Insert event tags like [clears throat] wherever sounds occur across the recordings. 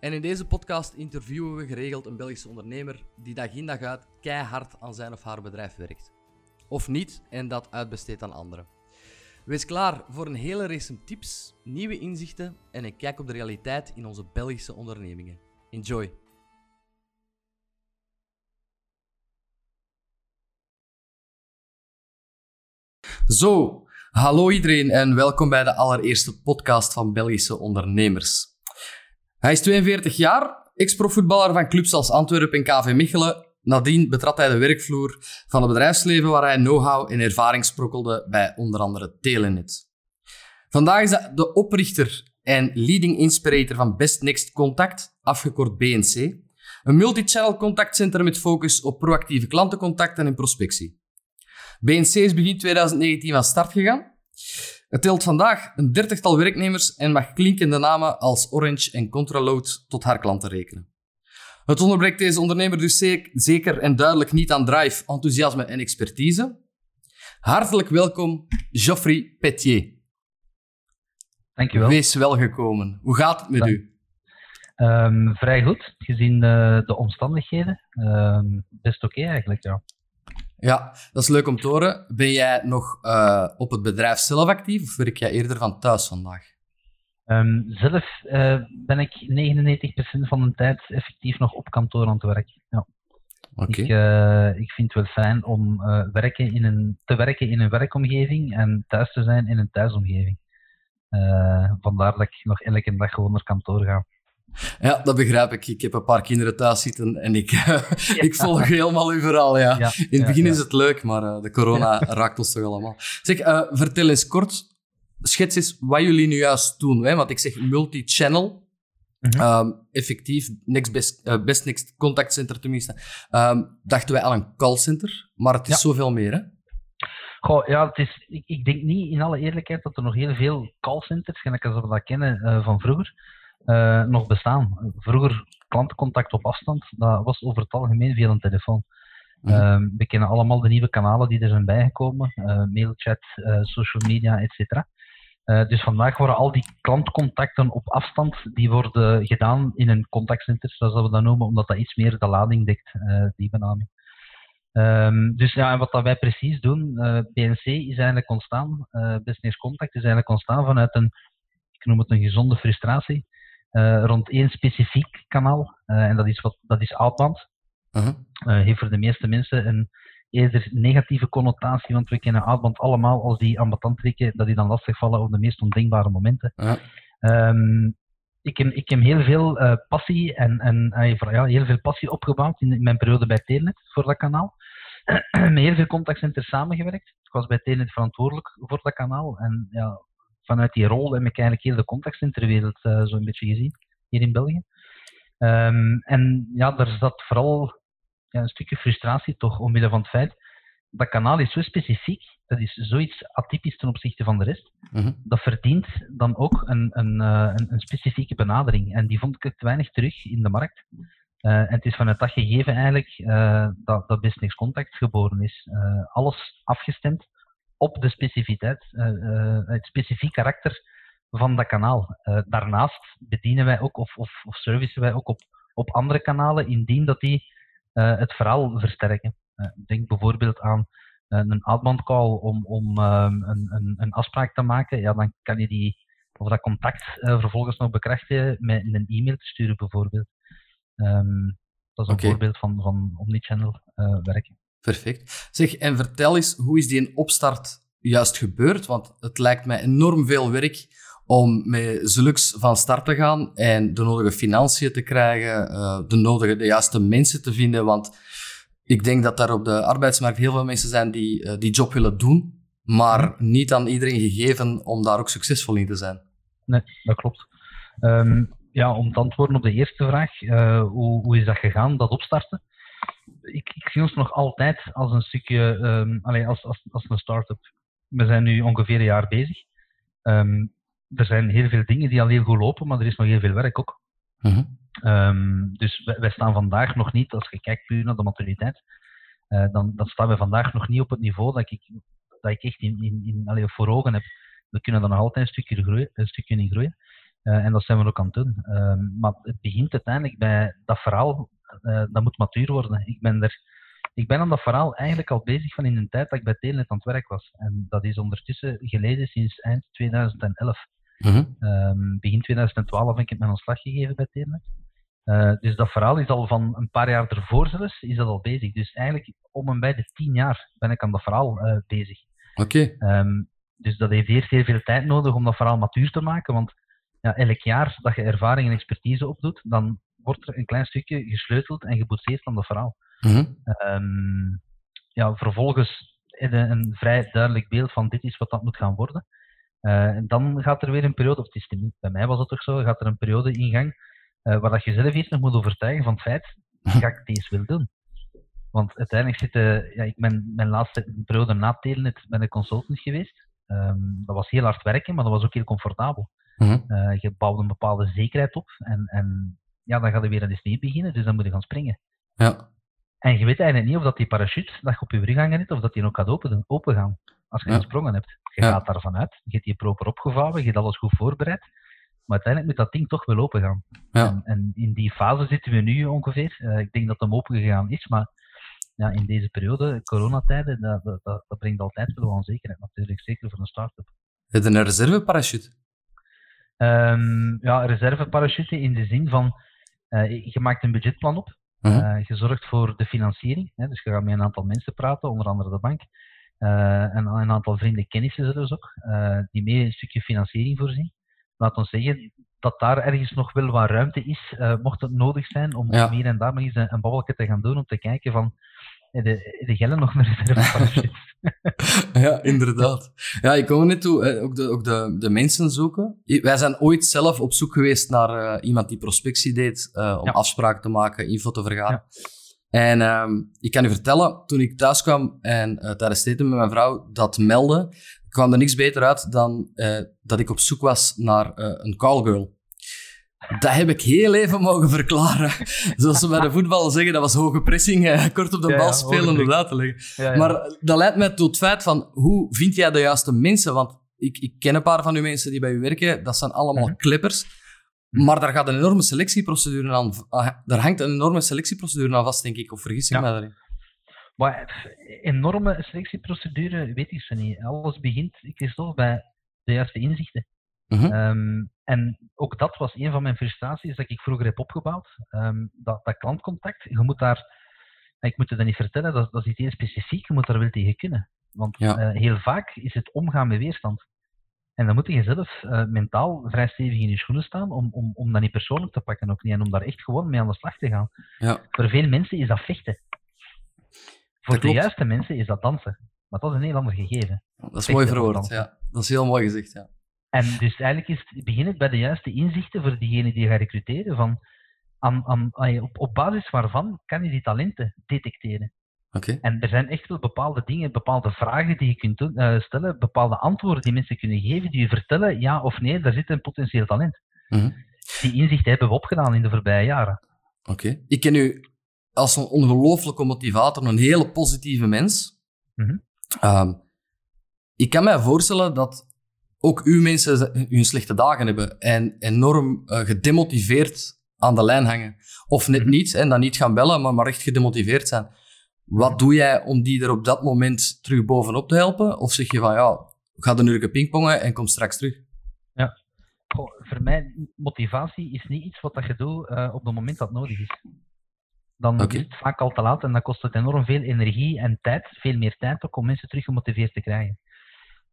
En in deze podcast interviewen we geregeld een Belgische ondernemer die dag in dag uit keihard aan zijn of haar bedrijf werkt. Of niet en dat uitbesteedt aan anderen. Wees klaar voor een hele race tips, nieuwe inzichten en een kijk op de realiteit in onze Belgische ondernemingen. Enjoy! Zo, hallo iedereen en welkom bij de allereerste podcast van Belgische ondernemers. Hij is 42 jaar, ex-profvoetballer van clubs als Antwerpen en KV Mechelen. Nadien betrad hij de werkvloer van het bedrijfsleven waar hij know-how en ervaring sprokkelde bij onder andere Telenet. Vandaag is hij de oprichter en leading inspirator van Best Next Contact, afgekort BNC. Een multi-channel contactcentrum met focus op proactieve klantencontacten en prospectie. BNC is begin 2019 van start gegaan. Het telt vandaag een dertigtal werknemers en mag klinkende namen als Orange en Contraload tot haar klanten rekenen. Het onderbreekt deze ondernemer dus zeker en duidelijk niet aan drive, enthousiasme en expertise. Hartelijk welkom, Geoffrey Petier. Dankjewel. Wees welgekomen. Hoe gaat het met u? Um, vrij goed, gezien uh, de omstandigheden. Um, best oké okay eigenlijk, ja. Ja, dat is leuk om te horen. Ben jij nog uh, op het bedrijf zelf actief of werk jij eerder van thuis vandaag? Um, zelf uh, ben ik 99% van de tijd effectief nog op kantoor aan het werk. Ja. Okay. Ik, uh, ik vind het wel fijn om werken in een, te werken in een werkomgeving en thuis te zijn in een thuisomgeving. vandaar dat ik nog elke dag gewoon naar kantoor ga. Ja, dat begrijp ik. Ik heb een paar kinderen thuis zitten en ik, [laughs] ik volg helemaal uw verhaal. Ja. In het begin is het leuk, maar uh, de corona [laughs] raakt ons toch allemaal. Zeg, uh, vertel eens kort, schets eens wat jullie nu juist doen. Hè? Want ik zeg multi-channel. -hmm. um, effectief, next best, uh, best Next Contact Center tenminste. Um, dachten wij aan een callcenter, maar het is zoveel meer, hè? Goh, ja, het is, ik, ik, denk niet in alle eerlijkheid dat er nog heel veel callcenters, gelijk als we dat kennen van vroeger, uh, nog bestaan. Vroeger klantencontact op afstand, dat was over het algemeen via een telefoon. Mm -hmm. uh, we kennen allemaal de nieuwe kanalen die er zijn bijgekomen, uh, mailchat, social media, etc. dus vandaag worden al die klantcontacten op afstand, die worden gedaan in een contactcenter, zoals we dat noemen, omdat dat iets meer de lading dekt, die benaming. Um, dus ja, en wat dat wij precies doen, BNC is eigenlijk ontstaan, Business Contact is eigenlijk ontstaan vanuit een, ik noem het een gezonde frustratie, rond één specifiek kanaal. Uh, en dat is, wat, dat is outbound. Uh -huh. uh, heeft voor de meeste mensen een eerder negatieve connotatie, want we kennen outbound allemaal als die ambetant trekken, dat die dan lastig vallen op de meest ondenkbare momenten. -huh. Um, ik, heb, ik heb heel veel passie en, en ja, heel veel passie opgebouwd in, in mijn periode bij Telenet voor dat kanaal. [clears throat] Met heel veel contactcenters samengewerkt. Ik was bij Telenet verantwoordelijk voor dat kanaal. En ja, vanuit die rol heb ik eigenlijk heel de contactcenterwereld uh, zo'n beetje gezien, hier in België. Um, en ja, daar zat vooral ja, een stukje frustratie toch, omwille van het feit, dat kanaal is zo specifiek, dat is zoiets atypisch ten opzichte van de rest, mm -hmm. dat verdient dan ook een, een, uh, een, een, specifieke benadering. En die vond ik te weinig terug in de markt. Uh, en het is vanuit dat gegeven eigenlijk uh, dat, dat Business Contact geboren is. alles afgestemd op de specificiteit, uh, het specifiek karakter van dat kanaal. Uh, daarnaast bedienen wij ook of, of, of servicen wij ook op, op andere kanalen, indien dat die uh, het verhaal versterken. denk bijvoorbeeld aan een outbound call om, om um, een, een, een, afspraak te maken. Ja, dan kan je die, of dat contact vervolgens nog bekrachtigen met een e-mail te sturen bijvoorbeeld. Um, dat is een okay. voorbeeld van, van omnichannel werken. Perfect. Zeg, en vertel eens, hoe is die opstart juist gebeurd? Want het lijkt mij enorm veel werk om met zulks van start te gaan en de nodige financiën te krijgen, de nodige, de juiste mensen te vinden. Want ik denk dat daar op de arbeidsmarkt heel veel mensen zijn die die job willen doen, maar niet aan iedereen gegeven om daar ook succesvol in te zijn. Nee, dat klopt. Um, ja, om te antwoorden op de eerste vraag, uh, hoe, hoe is dat gegaan, dat opstarten? Ik, ik zie ons nog altijd als een stukje, um, allee, als, als, als een start-up. We zijn nu ongeveer een jaar bezig. Um, er zijn heel veel dingen die al heel goed lopen, maar er is nog heel veel werk ook. Mhm. Um, dus wij, wij, staan vandaag nog niet, als je kijkt puur naar de maturiteit, uh, dan, dan staan we vandaag nog niet op het niveau dat ik, dat ik echt in, in, in, allee, voor ogen heb. We kunnen er nog altijd een stukje, groeien, een stukje in groeien. Uh, en dat zijn we ook aan het doen. Maar het begint uiteindelijk bij dat verhaal, uh, dat moet matuur worden. Ik ben, er, ik ben aan dat verhaal eigenlijk al bezig van in een tijd dat ik bij Telenet aan het werk was. En dat is ondertussen geleden sinds eind 2011. Mm -hmm. um, begin 2012 heb ik mijn ontslag gegeven bij Telenet. Uh, dus dat verhaal is al van een paar jaar ervoor zelfs, is dat al bezig. Dus eigenlijk om en bij de tien jaar ben ik aan dat verhaal uh, bezig. Oké. Okay. Um, dus dat heeft eerst heel veel tijd nodig om dat verhaal matuur te maken, want ja, elk jaar dat je ervaring en expertise opdoet, dan wordt er een klein stukje gesleuteld en geboetseerd aan dat verhaal. Mm -hmm. um, ja, vervolgens een, een vrij duidelijk beeld van dit is wat dat moet gaan worden. Uh, en dan gaat er weer een periode, of het is bij mij was het toch zo, gaat er een periode in gang uh, waar dat je zelf eerst nog moet overtuigen van het feit, ga ik deze wil doen. Want uiteindelijk zit, uh, ja, ik ben mijn laatste periode na Telenet ben ik consultant geweest. Um, dat was heel hard werken, maar dat was ook heel comfortabel. Mm -hmm. uh, je bouwt een bepaalde zekerheid op en, en ja, dan ga je weer aan de snee beginnen, dus dan moet je gaan springen. Ja. En je weet eigenlijk niet of dat die parachute dat je op je rug hangen of dat die nog gaat open, open gaan als je Ja. gesprongen hebt. Je Ja. gaat daarvan uit, je hebt die proper opgevouwen, je hebt alles goed voorbereid, maar uiteindelijk moet dat ding toch wel open gaan. Ja. En, en in die fase zitten we nu ongeveer. Eh, ik denk dat hem open gegaan is, maar ja, in deze periode, coronatijden, dat, dat, dat, dat brengt altijd wel onzekerheid natuurlijk, zeker voor een start-up. Heb je een reserveparachute? Ehm, ja, reserveparachute in de zin van, eh, je maakt een budgetplan op. Eh, je zorgt voor de financiering, hè, dus je gaat met een aantal mensen praten, onder andere de bank, eh, en een aantal vrienden, kennissen zelfs ook, die mee een stukje financiering voorzien. Laat ons zeggen dat daar ergens nog wel wat ruimte is, mocht het nodig zijn, om Ja. hier en daar nog eens een, een babbeltje te gaan doen, om te kijken van, de, de gellen nog een reserveparachute. [laughs] Ja, inderdaad. Ja, ik kom er net toe, ook, de, ook de, de mensen zoeken. Wij zijn ooit zelf op zoek geweest naar eh, iemand die prospectie deed, eh, om Ja. afspraken te maken, info te vergaren. En ehm, ik kan u vertellen, toen ik thuis kwam en tijdens het eten met mijn vrouw dat meldde, kwam er niks beter uit dan dat ik op zoek was naar een callgirl. Dat heb ik heel even mogen verklaren. Zoals ze bij de voetbal zeggen, dat was hoge pressing, eh, kort op de Ja, bal ja, spelen om dat uit te leggen. Ja. Maar dat leidt mij tot het feit van, hoe vind jij de juiste mensen? Want ik, ik ken een paar van uw mensen die bij u werken, dat zijn allemaal Mhm. clippers. Mhm. Maar daar gaat een enorme selectieprocedure aan, ah, daar hangt een enorme selectieprocedure aan vast, denk ik. Of vergis ik mij daarin? Maar enorme selectieprocedure, weet ik zo niet. Alles begint, Christophe, bij de juiste inzichten. Mhm. Ehm, en ook dat was een van mijn frustraties dat ik vroeger heb opgebouwd. Ehm, dat, dat klantcontact, je moet daar, ik moet je dat niet vertellen, dat, dat is iets heel specifiek, je moet daar wel tegen kunnen. Want Ja. eh, heel vaak is het omgaan met weerstand. En dan moet je zelf eh, mentaal vrij stevig in je schoenen staan om, om, om dat niet persoonlijk te pakken ook niet. En om daar echt gewoon mee aan de slag te gaan. Ja. Voor veel mensen is dat vechten. Voor de klopt. juiste mensen is dat dansen. Maar dat is een heel ander gegeven. Dat is Vechten mooi verwoord, ja. Dat is heel mooi gezegd, ja. En dus eigenlijk is het, begin het bij de juiste inzichten voor diegene die je gaat recruteren. Van, aan, aan, op, op basis waarvan kan je die talenten detecteren? Oké. En er zijn echt wel bepaalde dingen, bepaalde vragen die je kunt doen, eh, stellen, bepaalde antwoorden die mensen kunnen geven, die je vertellen ja of nee, daar zit een potentieel talent. Mhm. Die inzichten hebben we opgedaan in de voorbije jaren. Oké. Ik ken u als een ongelooflijke motivator, een hele positieve mens. Mhm. Ehm, ik kan mij voorstellen dat ook uw mensen hun slechte dagen hebben en enorm eh, gedemotiveerd aan de lijn hangen. Of net Mhm. niet, en dan niet gaan bellen, maar, maar echt gedemotiveerd zijn. Wat doe jij om die er op dat moment terug bovenop te helpen? Of zeg je van, ja, ga een uur pingpongen en kom straks terug? Goh, voor mij, motivatie is niet iets wat dat je doet eh, op het moment dat het nodig is. Dan is het vaak al te laat en dan kost het enorm veel energie en tijd, veel meer tijd ook om mensen terug gemotiveerd te krijgen.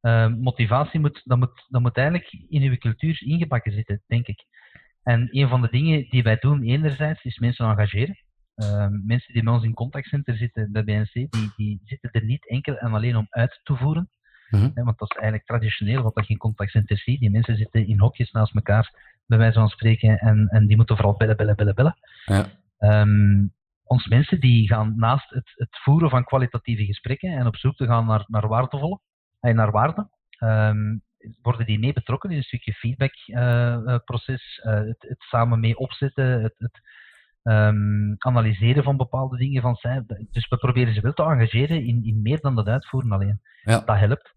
Eh, motivatie moet, dat moet, dat moet eigenlijk in uw cultuur ingebakken zitten, denk ik. En een van de dingen die wij doen, enerzijds, is mensen engageren. Eh, mensen die bij ons in contactcenter zitten, bij BNC, die, die zitten er niet enkel en alleen om uit te voeren. Mhm. Hè, want dat is eigenlijk traditioneel wat dat je in contactcenters ziet. Die mensen zitten in hokjes naast elkaar bij wijze van spreken, en, en die moeten vooral bellen, bellen, bellen, bellen. Ja. Um, ons mensen die gaan naast het, het, voeren van kwalitatieve gesprekken en op zoek te gaan naar, naar waardevolle, en naar waarde, um, worden die mee betrokken in een stukje feedbackproces, uh, uh, het, het, samen mee opzetten, het, het um, analyseren van bepaalde dingen van zij. Dus we proberen ze wel te engageren in, in meer dan dat uitvoeren alleen. Ja. Dat helpt.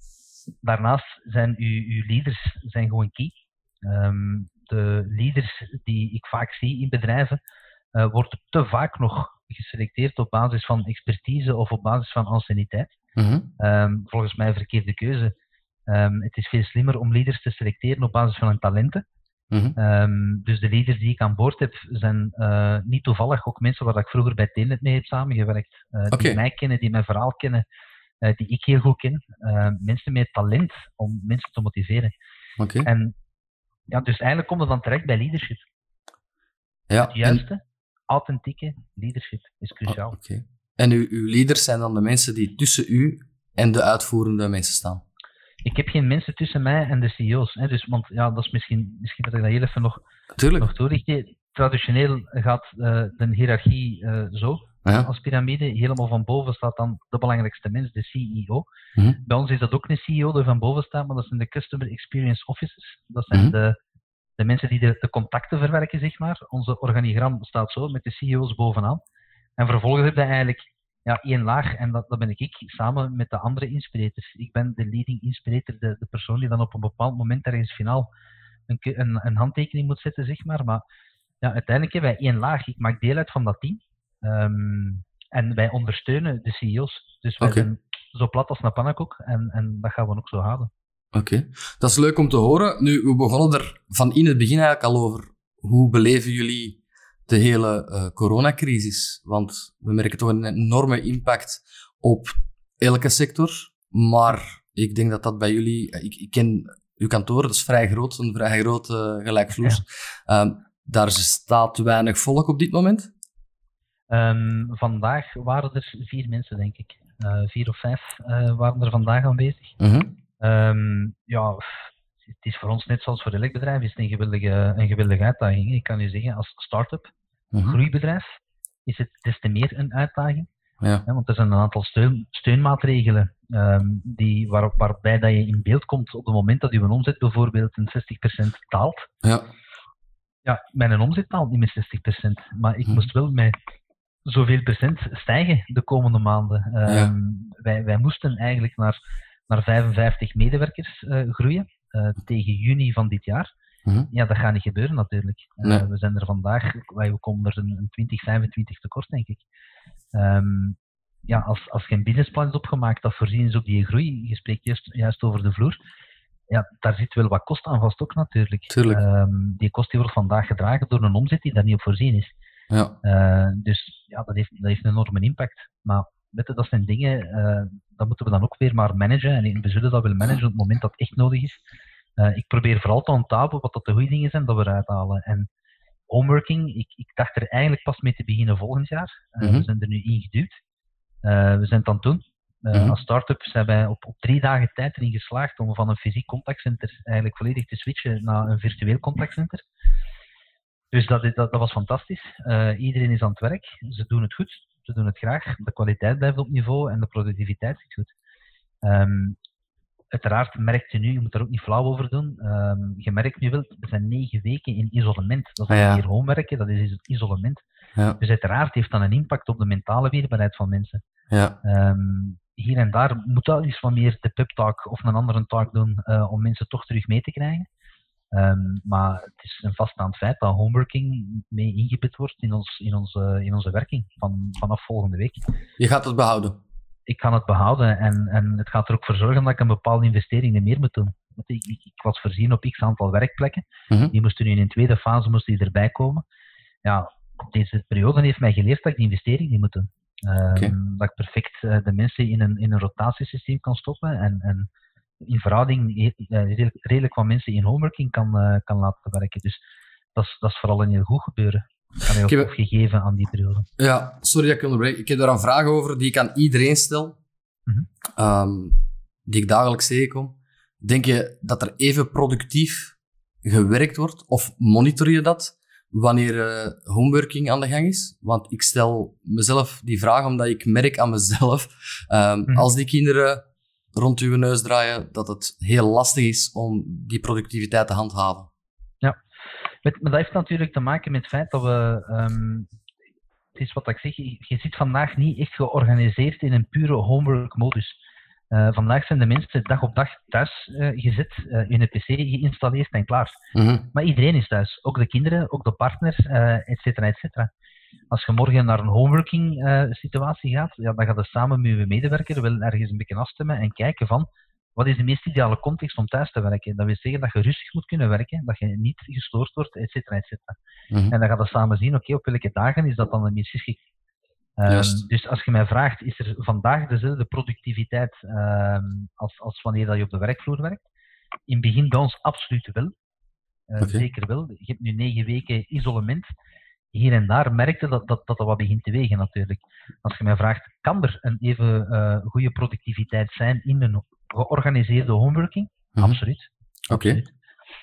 Daarnaast zijn uw, uw leaders zijn gewoon key. Um, de leaders die ik vaak zie in bedrijven, uh, worden te vaak nog geselecteerd op basis van expertise of op basis van anciëniteit. Mm -hmm. um, volgens mij een verkeerde keuze. Um, het is veel slimmer om leaders te selecteren op basis van hun talenten. Mm -hmm. um, dus de leaders die ik aan boord heb, zijn uh, niet toevallig ook mensen waar ik vroeger bij Telnet mee heb samengewerkt. Uh, okay. Die mij kennen, die mijn verhaal kennen, uh, die ik heel goed ken. mensen met talent om mensen te motiveren. Okay. En ja, dus eigenlijk komt het dan terecht bij leadership. Ja, het juiste, en... authentieke leadership is cruciaal. Oh, okay. En uw, uw leaders zijn dan de mensen die tussen u en de uitvoerende mensen staan? Ik heb geen mensen tussen mij en de CEO's. Hè, dus, want ja, dat is misschien, misschien dat ik dat heel even nog, Tuurlijk. nog toelicht. Traditioneel gaat uh, de hiërarchie uh, zo, ja. als piramide. Helemaal van boven staat dan de belangrijkste mens, de CEO. Mm -hmm. Bij ons is dat ook een CEO die van boven staat, maar dat zijn de Customer Experience Officers. Dat zijn Mhm. de, de mensen die de, de contacten verwerken, zeg maar. Onze organigram staat zo, met de CEO's bovenaan. En vervolgens heb je eigenlijk ja, één laag, en dat, dat ben ik, samen met de andere inspirators. Ik ben de leading inspirator, de, de persoon die dan op een bepaald moment ergens finaal een, een, een handtekening moet zetten, zeg maar. Maar ja, uiteindelijk hebben wij één laag. Ik maak deel uit van dat team. Um, en wij ondersteunen de CEO's. Dus wij zijn zo plat als een pannenkoek en, en dat gaan we ook zo houden. Oké, dat is leuk om te horen. Nu, we begonnen er van in het begin eigenlijk al over. Hoe beleven jullie de hele uh, coronacrisis? Want we merken toch een enorme impact op elke sector. Maar ik denk dat dat bij jullie... Ik, ik ken uw kantoor, dat is vrij groot, een vrij groot uh, gelijkvloers. Ja. Um, daar staat weinig volk op dit moment? Um, vandaag waren er vier mensen, denk ik. Uh, vier of vijf uh, waren er vandaag aanwezig. Uh -huh. um, ja, het is voor ons net zoals voor elk bedrijf is het een geweldige, een geweldige uitdaging. Ik kan u zeggen, als start-up, -huh. groeibedrijf, is het des te meer een uitdaging. Ja. Want er zijn een aantal steun, steunmaatregelen um, die, waar, waarbij dat je in beeld komt op het moment dat je een omzet bijvoorbeeld een 60% daalt. Ja. Ja, mijn omzet daalt niet met 60%, maar ik Hm. moest wel met zoveel procent stijgen de komende maanden. Um, Ja. wij, wij moesten eigenlijk naar, naar 55 medewerkers uh, groeien uh, tegen juni van dit jaar. Mhm. Ja, dat gaat niet gebeuren natuurlijk. Nee. We zijn er vandaag, wij- we komen er een, een 20, 25 tekort, denk ik. Ehm, ja, als, als geen businessplan is opgemaakt dat voorzien is op die groei, je spreekt juist, juist over de vloer, ja, daar zit wel wat kost aan vast ook natuurlijk. Tuurlijk. Ehm, die kost die wordt vandaag gedragen door een omzet die daar niet op voorzien is. Ja. Eh, dus ja, dat heeft, dat heeft een enorme impact. Maar weet je, dat zijn dingen, eh, dat moeten we dan ook weer maar managen. En we zullen dat wel managen op het moment dat het echt nodig is. Eh, ik probeer vooral te onthouden wat dat de goede dingen zijn dat we eruit halen. En homeworking, ik, ik dacht er eigenlijk pas mee te beginnen volgend jaar. Eh, Mhm. We zijn er nu in geduwd. Eh, we zijn het aan het doen. Mhm. Als start-up zijn wij op, op drie dagen tijd erin geslaagd om van een fysiek contactcenter eigenlijk volledig te switchen naar een virtueel contactcenter. Dus dat, dat, dat was fantastisch. Iedereen is aan het werk. Ze doen het goed. Ze doen het graag. De kwaliteit blijft op niveau en de productiviteit is goed. Ehm, uiteraard merkt je nu, je moet er ook niet flauw over doen. Ehm, je merkt nu wel, we zijn negen weken in isolement. Dat is Ah, ja. hier homewerken, dat is isolement. Ja. Dus uiteraard heeft dat een impact op de mentale weerbaarheid van mensen. Ja. Ehm, hier en daar moet dat eens wat meer de pep talk of een andere talk doen eh, om mensen toch terug mee te krijgen. Ehm, maar het is een vaststaand feit dat homeworking mee ingebed wordt in, ons, in, onze, in onze werking van, vanaf volgende week. Je gaat het behouden. Ik kan het behouden en, en het gaat er ook voor zorgen dat ik een bepaalde investering niet meer moet doen. Want Ik, ik, ik was voorzien op x aantal werkplekken. Mhm. Die moesten nu in een tweede fase moesten die erbij komen. Ja, deze periode heeft mij geleerd dat ik die investering niet moet doen. Ehm. Dat ik perfect eh, de mensen in een, in een rotatiesysteem kan stoppen en, en in verhouding eh, redelijk, redelijk wat mensen in homeworking kan, eh, kan laten werken. Dus dat is, dat is vooral een heel goed gebeuren. Kan heel Ik heb- gegeven aan die periode. Ja, sorry dat ik onderbreek. Ik heb daar een vraag over die ik aan iedereen stel, Mhm. ehm, die ik dagelijks tegenkom. Denk je dat er even productief gewerkt wordt? Of monitor je dat wanneer uh, homeworking aan de gang is? Want ik stel mezelf die vraag omdat ik merk aan mezelf, um, [laughs] mm. als die kinderen rond uw neus draaien, dat het heel lastig is om die productiviteit te handhaven. Maar dat heeft natuurlijk te maken met het feit dat we um, het is wat ik zeg, je zit vandaag niet echt georganiseerd in een pure homework-modus. Uh, vandaag zijn de mensen dag op dag thuis uh, gezet, uh, in een pc geïnstalleerd en klaar. Mm Maar iedereen is thuis, ook de kinderen, ook de partner, et cetera, et cetera. Als je morgen naar een homeworking situatie gaat, ja, dan gaat je samen met je medewerker wel ergens een beetje afstemmen en kijken van wat is de meest ideale context om thuis te werken? Dat wil zeggen dat je rustig moet kunnen werken, dat je niet gestoord wordt, et cetera, et cetera. Mhm. En dan gaan we samen zien, oké, op welke dagen is dat dan het meest geschikt? Um, dus als je mij vraagt, is er vandaag dezelfde productiviteit um, als, als wanneer dat je op de werkvloer werkt? In het begin bij ons absoluut wel. Uh, Zeker wel. Je hebt nu negen weken isolement. Hier en daar merkte dat dat, dat, dat wat begint te wegen natuurlijk. Als je mij vraagt, kan er een even uh, goede productiviteit zijn in een georganiseerde homeworking? Mm -hmm. Absoluut. Oké.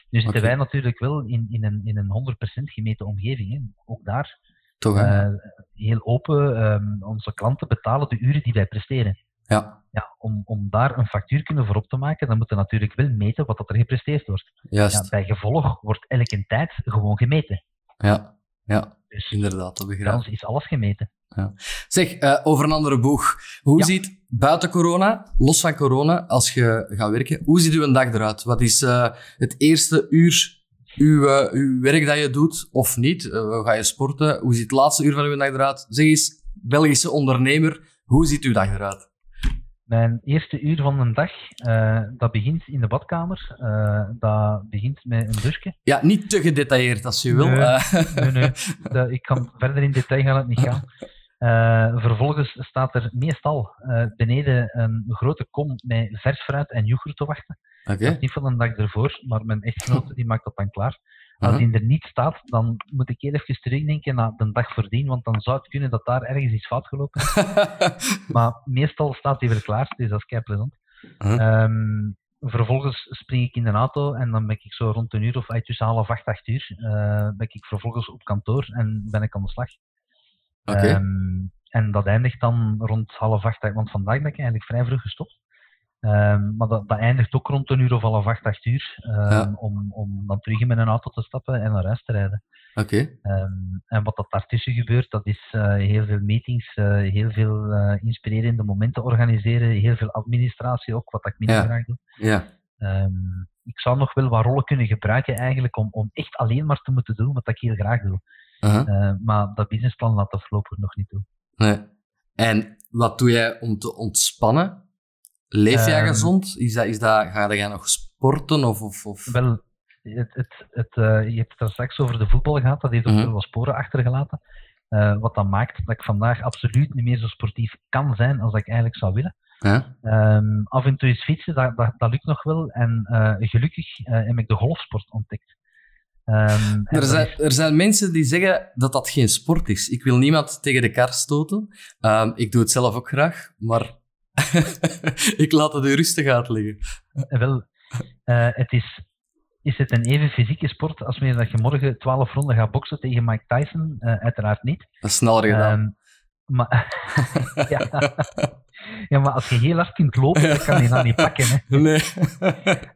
Nu zitten wij natuurlijk wel in, in een, in een 100% gemeten omgeving. Hè. Ook daar. Toch, uh, heel open. Um, onze klanten betalen de uren die wij presteren. Ja. Ja, om, om daar een factuur kunnen voor op te maken, dan moeten we natuurlijk wel meten wat dat er gepresteerd wordt. Juist. Ja, bij gevolg wordt elke tijd gewoon gemeten. Ja, ja. Dus inderdaad, dat begrijp ik. is alles gemeten. Ja. Zeg, uh, over een andere boeg. Hoe ja. ziet buiten corona, los van corona, als je gaat werken, hoe ziet uw dag eruit? Wat is uh, het eerste uur uw, uh, uw werk dat je doet, of niet? ga je sporten? Hoe ziet het laatste uur van uw dag eruit? Zeg eens, Belgische ondernemer, hoe ziet uw dag eruit? Mijn eerste uur van een dag, uh, dat begint in de badkamer. Uh, dat begint met een douche. Ja, niet te gedetailleerd als je wil. Nee, uh. nee, nee. [laughs] De, ik kan verder in detail gaan het niet gaan. Vervolgens staat er meestal beneden een grote kom met vers fruit en yoghurt te wachten. Okay. Dat is niet van een dag ervoor, maar mijn echtgenote die maakt dat dan klaar. Als die er niet staat, dan moet ik even terugdenken naar de dag voordien, want dan zou het kunnen dat daar ergens iets fout gelopen is. [laughs] maar meestal staat hij weer klaar, dus dat is kei plezant. Um, vervolgens spring ik in de auto en dan ben ik zo rond een uur of uit tussen half acht, acht uur, uh, ben ik vervolgens op kantoor en ben ik aan de slag. Okay. Um, en dat eindigt dan rond half acht, want vandaag ben ik eigenlijk vrij vroeg gestopt. Um, maar dat, dat, eindigt ook rond een uur of half acht, acht uur. Um, ja. om, om dan terug in mijn auto te stappen en naar huis te rijden. Oké. Okay. Um, en wat dat daartussen gebeurt, dat is uh, heel veel meetings, uh, heel veel uh, inspirerende momenten organiseren, heel veel administratie ook, wat ik minder ja. graag doe. Ja. ik zou nog wel wat rollen kunnen gebruiken eigenlijk om, om echt alleen maar te moeten doen wat ik heel graag doe. -huh. maar dat businessplan laat dat voorlopig nog niet toe. Nee. En wat doe jij om te ontspannen? Leef jij um, gezond? Is dat, is dat, ga jij nog sporten? Of, of, of? Wel, het, het, het, uh, je hebt het er straks over de voetbal gehad, dat heeft ook -hmm. wel sporen achtergelaten. Uh, wat dan maakt dat ik vandaag absoluut niet meer zo sportief kan zijn als ik eigenlijk zou willen. Ja. Um, af en toe is fietsen, dat, dat, dat lukt nog wel. En uh, gelukkig heb ik de golfsport ontdekt. Um, er, zijn, er zijn mensen die zeggen dat dat geen sport is. Ik wil niemand tegen de kar stoten. Um, ik doe het zelf ook graag, maar [laughs] ik laat het u rustig uitleggen. Wel, uh, het is, is het een even fysieke sport als wanneer dat je morgen 12 ronden gaat boksen tegen Mike Tyson? Uh, uiteraard niet. Dat is sneller gedaan. Um, maar, [laughs] ja. ja, maar als je heel hard kunt lopen, dan kan je dat niet pakken. Hè. [laughs] Nee.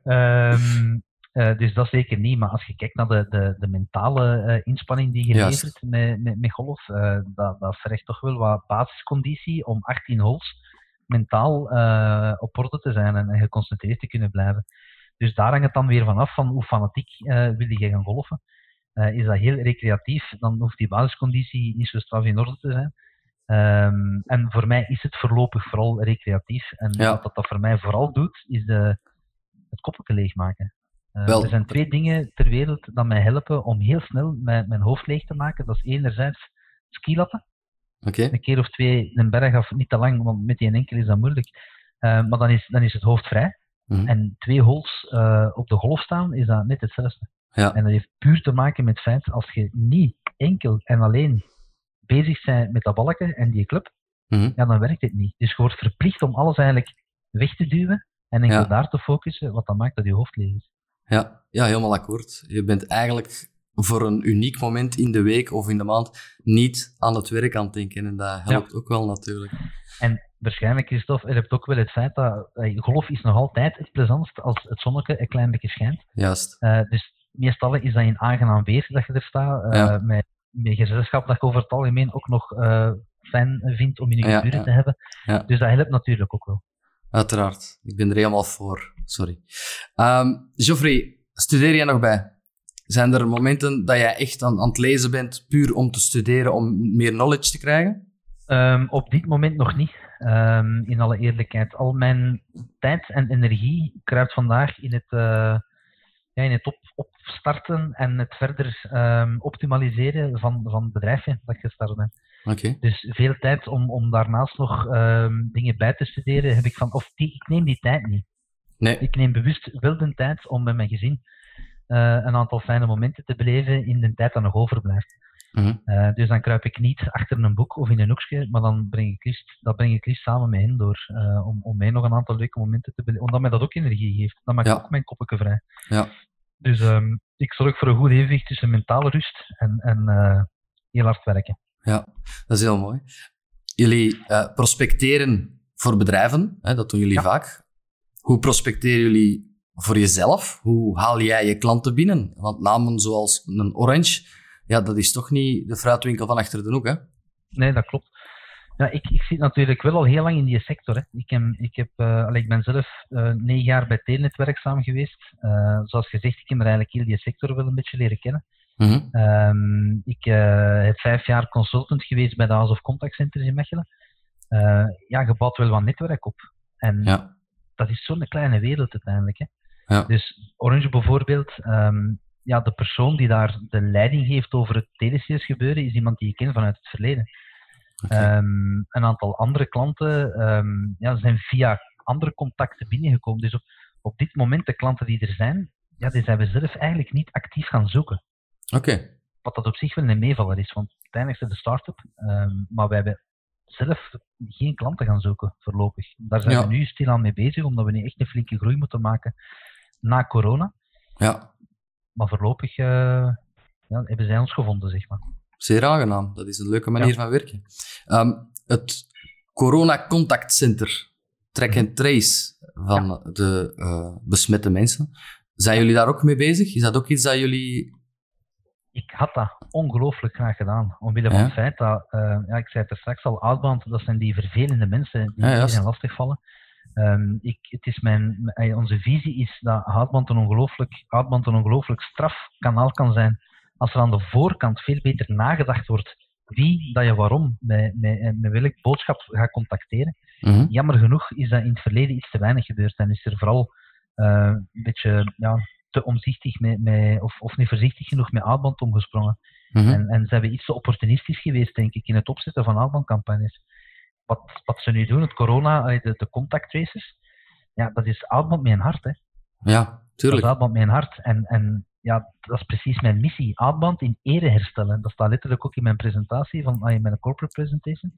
um, uh, dus dat zeker niet. Maar als je kijkt naar de, de, de mentale uh, inspanning die je Juist. levert met, met, met golf, uh, dat, dat vergt toch wel wat basisconditie om 18 holes mentaal op orde te zijn en, en, geconcentreerd te kunnen blijven. Dus daar hangt het dan weer vanaf van hoe fanatiek wil je gaan golfen. Is dat heel recreatief, dan hoeft die basisconditie niet zo straf in orde te zijn. Um, en voor mij is het voorlopig vooral recreatief. En ja. wat dat, dat voor mij vooral doet, is de, het koppeltje leegmaken. Er zijn twee dingen ter wereld dat mij helpen om heel snel mijn, mijn hoofd leeg te maken. Dat is enerzijds skilatten. Okay. Een keer of twee een berg af, niet te lang, want met die enkel is dat moeilijk. Uh, maar dan is, dan is het hoofd vrij. Mhm. Mm -hmm. En twee holes uh, op de golf staan, is dat net hetzelfde. Ja. En dat heeft puur te maken met het feit, als je niet enkel en alleen bezig bent met dat balken en die club, mm -hmm. ja, dan werkt het niet. Dus je wordt verplicht om alles eigenlijk weg te duwen en enkel Ja. daar te focussen, wat dan maakt dat je hoofd leeg is. Ja, ja, helemaal akkoord. Je bent eigenlijk voor een uniek moment in de week of in de maand niet aan het werk aan het denken. En dat helpt ook wel natuurlijk. En waarschijnlijk, Christophe, je hebt ook wel het feit dat golf is nog altijd het plezantst als het zonnetje een klein beetje schijnt. Juist. Uh, dus meestal is dat in aangenaam weer dat je er staat. Uh, ja. met, met gezelschap dat je over het algemeen ook nog fijn vindt om in je ja. te hebben. Dus dat helpt natuurlijk ook wel. Uiteraard. Ik ben er helemaal voor. Sorry. Um, Geoffrey, studeer jij nog bij? Zijn er momenten dat jij echt aan, aan het lezen bent, puur om te studeren, om meer knowledge te krijgen? Um, op dit moment nog niet. Um, in alle eerlijkheid. Al mijn tijd en energie kruipt vandaag in het, uh, ja, in het op, opstarten en het verder optimaliseren van, van het bedrijfje dat ik gestart ben. Okay. Dus veel tijd om, om daarnaast nog dingen bij te studeren heb ik van, of die, ik neem die tijd niet. Nee. Ik neem bewust wel de tijd om met mijn gezin uh, een aantal fijne momenten te beleven in de tijd dat nog overblijft. -hmm. uh, dus dan kruip ik niet achter een boek of in een hoekje, maar dan breng ik Christ, dat breng ik Christ samen mee in door, uh, om, om mij nog een aantal leuke momenten te beleven. Omdat mij dat ook energie geeft. Dan maakt ja. ook mijn koppetje vrij. Ja. Dus um, ik zorg voor een goed evenwicht tussen mentale rust en, en heel hard werken. Ja, dat is heel mooi. Jullie prospecteren voor bedrijven, hè, dat doen jullie ja. vaak. Hoe prospecteren jullie voor jezelf? Hoe haal jij je klanten binnen? Want namen zoals een Orange, ja, dat is toch niet de fruitwinkel van achter de hoek, hè? Nee, dat klopt. Ja, ik, ik zit natuurlijk wel al heel lang in die sector. Hè. Ik, heb, ik, heb, uh, allee, ik ben zelf uh, negen jaar bij Telenet werkzaam geweest. Uh, zoals gezegd, ik heb er eigenlijk heel die sector wel een beetje leren kennen. Mm -hmm. um, ik heb vijf jaar consultant geweest bij de House of Contact Centers in Mechelen. ja, je bouwt wel wat netwerk op. En ja. dat is zo'n kleine wereld uiteindelijk. Hè. Ja. Dus Orange bijvoorbeeld, um, ja, de persoon die daar de leiding heeft over het telesales gebeuren, is iemand die ik ken vanuit het verleden. Okay. Um, een aantal andere klanten um, ja, zijn via andere contacten binnengekomen. Dus op, op dit moment, de klanten die er zijn, ja, die zijn we zelf eigenlijk niet actief gaan zoeken. Oké. Okay. Wat dat op zich wel een meevaller is, want uiteindelijk het de start-up, maar wij hebben zelf geen klanten gaan zoeken voorlopig. Daar zijn Ja. we nu stilaan mee bezig, omdat we nu echt een flinke groei moeten maken na corona. Ja, Maar voorlopig eh, ja, hebben zij ons gevonden, zeg maar. zeer aangenaam. Dat is een leuke manier Ja. van werken. Ehm, het Corona Contact Center, track and trace van de eh, besmette mensen. Zijn jullie daar ook mee bezig? Is dat ook iets dat jullie... Ik had dat ongelooflijk graag gedaan. Omwille van Ja. het feit dat, eh, ja, ik zei het er straks al, outbound, dat zijn die vervelende mensen die Ja, iedereen lastigvallen. Ehm ik, het is mijn, eh, onze visie is dat Outbound een ongelooflijk, Outbound een ongelooflijk straf kanaal kan zijn als er aan de voorkant veel beter nagedacht wordt wie dat je waarom met, met, eh, met welk boodschap gaat contacteren. Mhm. Jammer genoeg is dat in het verleden iets te weinig gebeurd en is er vooral een beetje ja, te omzichtig met, met, of, of niet voorzichtig genoeg met outbound omgesprongen. Mhm. En, en ze hebben iets te opportunistisch geweest, denk ik, in het opzetten van outbound-campagnes. Wat, wat ze nu doen, het corona, de, de contact tracers, ja, dat is outbound met een hart. Hè. Ja, Dat is tuurlijk. met een hart. En, en ja, dat is precies mijn missie. Outbound in ere herstellen. Dat staat letterlijk ook in mijn presentatie, van, in mijn corporate presentation.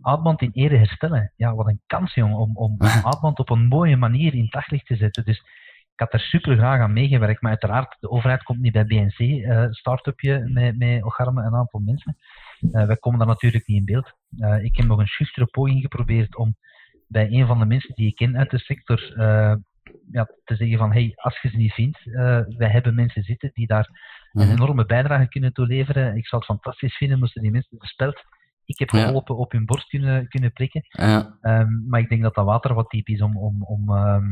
Outbound in ere herstellen. Ja, wat een kans, jong, om, om [laughs] op een mooie manier in het daglicht te zetten. Dus ik had er super graag aan meegewerkt, maar uiteraard, de overheid komt niet bij BNC, eh start-upje met, met Ocharme en een aantal mensen. Eh, wij komen daar natuurlijk niet in beeld. Eh, ik heb nog een schuchtere poging geprobeerd om bij een van de mensen die ik ken uit de sector ja, te zeggen van, hey, als je ze niet vindt, wij hebben mensen zitten die daar een Mhm. enorme bijdrage kunnen toeleveren. Ik zou het fantastisch vinden moesten die mensen de speld ik heb Ja. geholpen op hun borst kunnen, kunnen prikken. Ja, Ehm, maar ik denk dat dat water wat diep is om, om, om, ehm,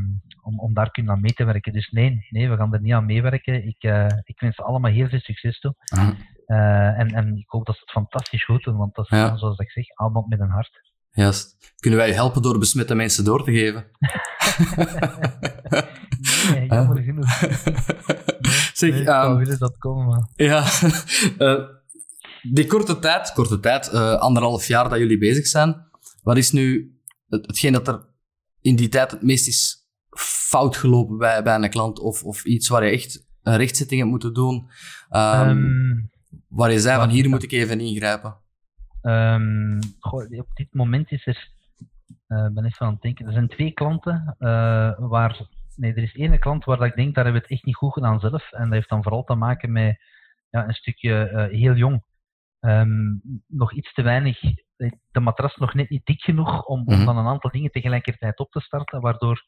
om, om daar kunnen aan mee te werken. Dus nee, nee, we gaan er niet aan meewerken. Ik, eh, ik wens ze allemaal heel veel succes toe. Eh, en, en ik hoop dat ze het fantastisch goed doen, want dat is, Ja. zoals ik zeg, allemaal met een hart. juist. Kunnen wij je helpen door besmette mensen door te geven? [laughs] Nee, jammer genoeg. [laughs] zeg, Nee, ehm, willen dat komen, maar... Ja, [laughs] eh, die korte tijd, korte tijd, eh, anderhalf jaar dat jullie bezig zijn, wat is nu het, hetgeen dat er in die tijd het meest is fout gelopen bij, bij een klant of, of iets waar je echt een rechtzetting hebt moeten doen, ehm, Ehm, waar je zei van hier moet ik even ingrijpen? Ehm, goh, op dit moment is er, eh, ben ik van aan het denken, er zijn twee klanten eh, waar nee, er is één klant waar dat ik denk, daar hebben we het echt niet goed gedaan zelf. En dat heeft dan vooral te maken met ja, een stukje uh, heel jong. Um, nog iets te weinig, de matras nog net niet dik genoeg om, om mm dan een aantal dingen tegelijkertijd op te starten, waardoor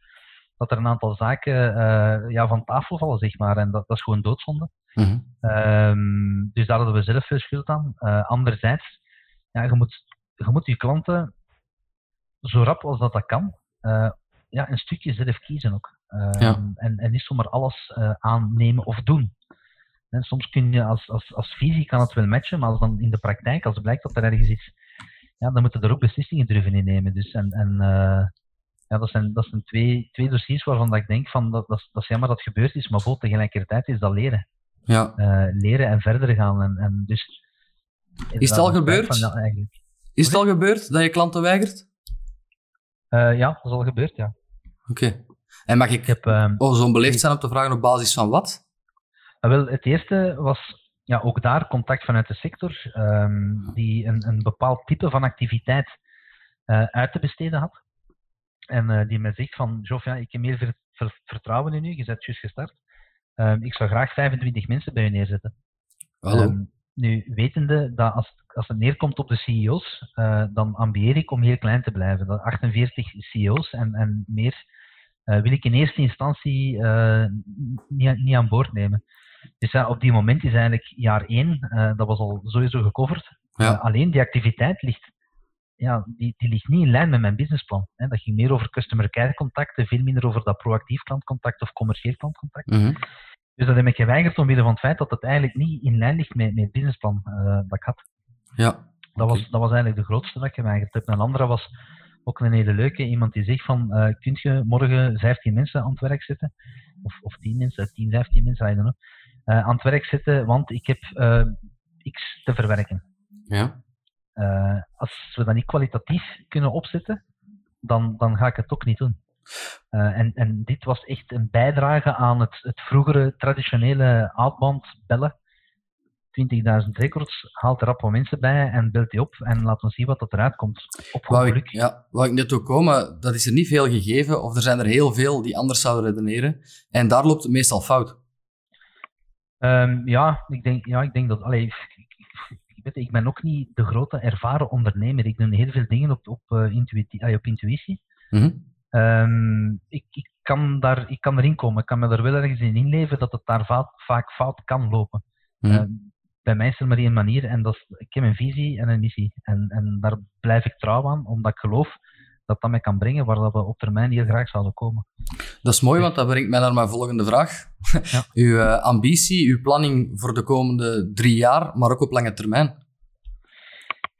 dat er een aantal zaken uh, ja, van tafel vallen, zeg maar. En dat, dat is gewoon doodzonde. Mm um, dus daar hadden we zelf veel schuld aan. Uh, anderzijds, ja, je, moet, je moet je klanten zo rap als dat, dat kan, uh, ja, een stukje zelf kiezen ook. Ja. en, en niet zomaar alles aannemen of doen. En soms kun je als, als, als visie kan het wel matchen, maar als dan in de praktijk, als het blijkt dat er ergens iets, ja, dan moeten er ook beslissingen durven in nemen. Dus en, en ja, dat zijn, dat zijn twee, twee dossiers waarvan dat ik denk van dat, dat, dat is jammer dat het gebeurd is, maar voor tegelijkertijd is dat leren. Ja. Uh, leren en verder gaan. En, en dus, is het al gebeurd? Van, is het al gebeurd dat je klanten weigert? Uh, ja, dat is al gebeurd, ja. Oké. En mag ik, ik heb, uh, oh, zo'n beleefd zijn om te vragen op basis van wat? Uh, wel, het eerste was ja, ook daar contact vanuit de sector, um, die een, een bepaald type van activiteit uit te besteden had. En uh, die mij zegt van, Jof, ja, ik heb meer ver, ver, vertrouwen in u, je bent juist gestart. Um, ik zou graag 25 mensen bij u neerzetten. Hallo. Um, nu, wetende dat als, als het neerkomt op de CEO's, uh, dan ambieer ik om heel klein te blijven. Dat 48 CEO's en, en meer wil ik in eerste instantie niet, niet aan boord nemen. Dus ja, op die moment is eigenlijk jaar 1, dat was al sowieso gecoverd. Ja. alleen die activiteit ligt ja, die, die ligt niet in lijn met mijn businessplan. Hè. Dat ging meer over customer care contacten, veel minder over dat proactief klantcontact of commercieel klantcontact. Mm -hmm. Dus dat heb ik geweigerd omwille van het feit dat het eigenlijk niet in lijn ligt met, met het businessplan uh, dat ik had. Ja. Dat, was, dat was eigenlijk de grootste dat ik geweigerd heb. Een andere was ook een hele leuke. Iemand die zegt van, uh, kun je morgen 15 mensen aan het werk zetten? Of, of 10 mensen, 10, 15 mensen, I don't know. Uh, aan het werk zetten, want ik heb X te verwerken. Ja. Uh, als we dat niet kwalitatief kunnen opzetten, dan, dan ga ik het ook niet doen. Uh, en, en dit was echt een bijdrage aan het, het vroegere traditionele outbound bellen. 20.000 records, haalt er rap wat mensen bij en belt die op en laat ons zien wat dat eruit komt. Op ik, ja, ik net ook komen, dat is er niet veel gegeven, of er zijn er heel veel die anders zouden redeneren. En daar loopt het meestal fout. Um, ja, ik denk, ja, ik denk dat. Allee, ik ben ook niet de grote ervaren ondernemer. Ik doe heel veel dingen op, op, uh, intuïtie, op intuïtie. Mm um, ik, ik, kan daar, ik kan erin komen. Ik kan me er wel ergens in inleven dat het daar vaak, vaak fout kan lopen. Mm uh, bij mij is er maar één manier en dat is, ik heb een visie en een missie. En, en daar blijf ik trouw aan, omdat ik geloof dat dat mij kan brengen waar dat we op termijn heel graag zouden komen. Dat is mooi, want dat brengt mij naar mijn volgende vraag. Ja. [laughs] uw uh, ambitie, uw planning voor de komende drie jaar, maar ook op lange termijn?